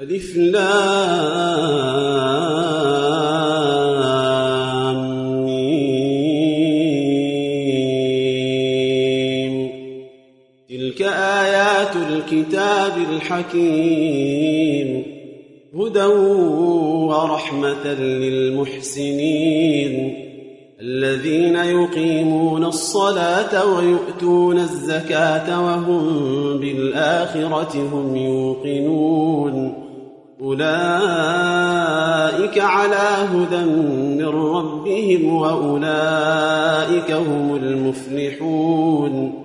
ألف تلك آيات الكتاب الحكيم. هدى ورحمة للمحسنين. الذين يقيمون الصلاة ويؤتون الزكاة وهم بالآخرة هم يوقنون. أولئك على هدى من ربهم وأولئك هم المفلحون.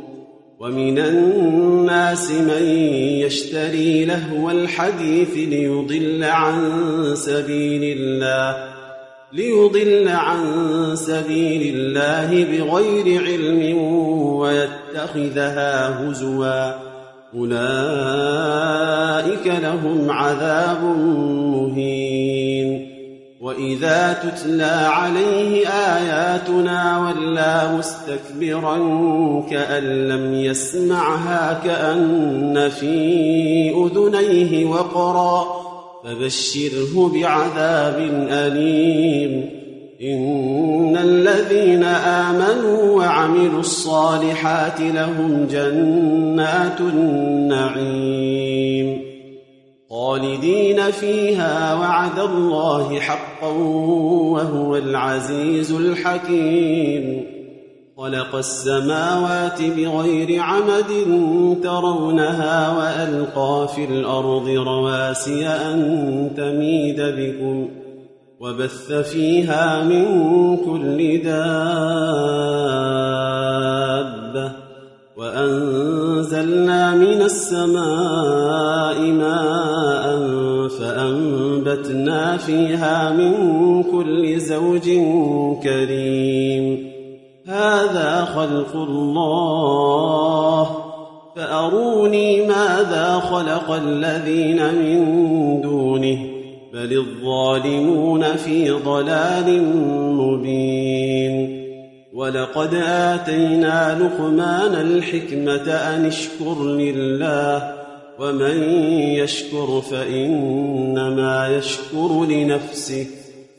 ومن الناس من يشتري لهو الحديث ليضل عن سبيل الله. ليضل عن سبيل الله بغير علم ويتخذها هزوا. أولئك لهم عذاب مهين. وإذا تتلى عليه آياتنا ولى مستكبرا كأن لم يسمعها كأن في أذنيه وقرا. فبشره بعذاب أليم. إن الذين آمنوا وعملوا الصالحات لهم جنات النعيم. خالدين فيها وعد الله حقا وهو العزيز الحكيم. خلق السماوات بغير عمد ترونها وألقى في الأرض رواسي أن تميد بكم وبث فيها من كل دابة وأنزلنا من السماء ماء فأنبتنا فيها من كل زوج كريم هذا خلق الله؟ فأروني ماذا خلق الذين من دونه؟ بل الظالمون في ضلال مبين. ولقد آتينا لقمان الحكمة أن اشكر لله ومن يشكر فإنما يشكر لنفسه.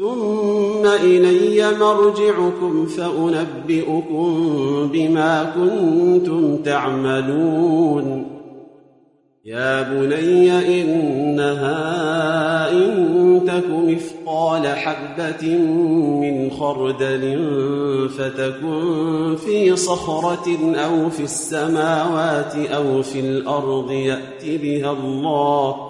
ثم إلي مرجعكم فأنبئكم بما كنتم تعملون. يا بني إنها إن تك مثقال حبة من خردل فتكن في صخرة أو في السماوات أو في الأرض يات بها الله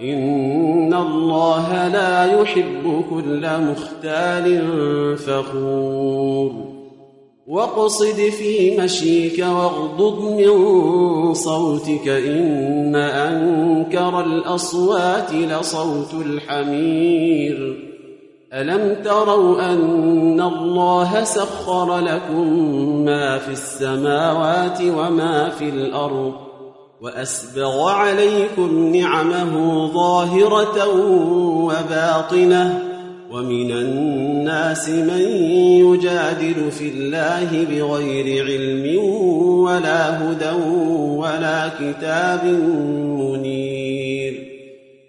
ان الله لا يحب كل مختال فخور واقصد في مشيك واغضض من صوتك ان انكر الاصوات لصوت الحمير الم تروا ان الله سخر لكم ما في السماوات وما في الأرض وأسبغ عليكم نعمه ظاهرة وباطنة ومن الناس من يجادل في الله بغير علم ولا هدى ولا كتاب منير.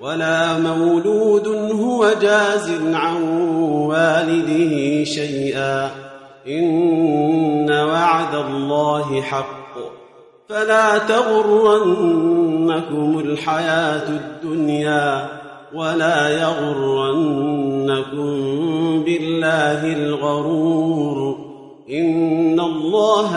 ولا مولود هو جاز عن والده شيئا. إن وعد الله حق. فلا تغرنكم الحياة الدنيا ولا يغرنكم بالله الغرور. إن الله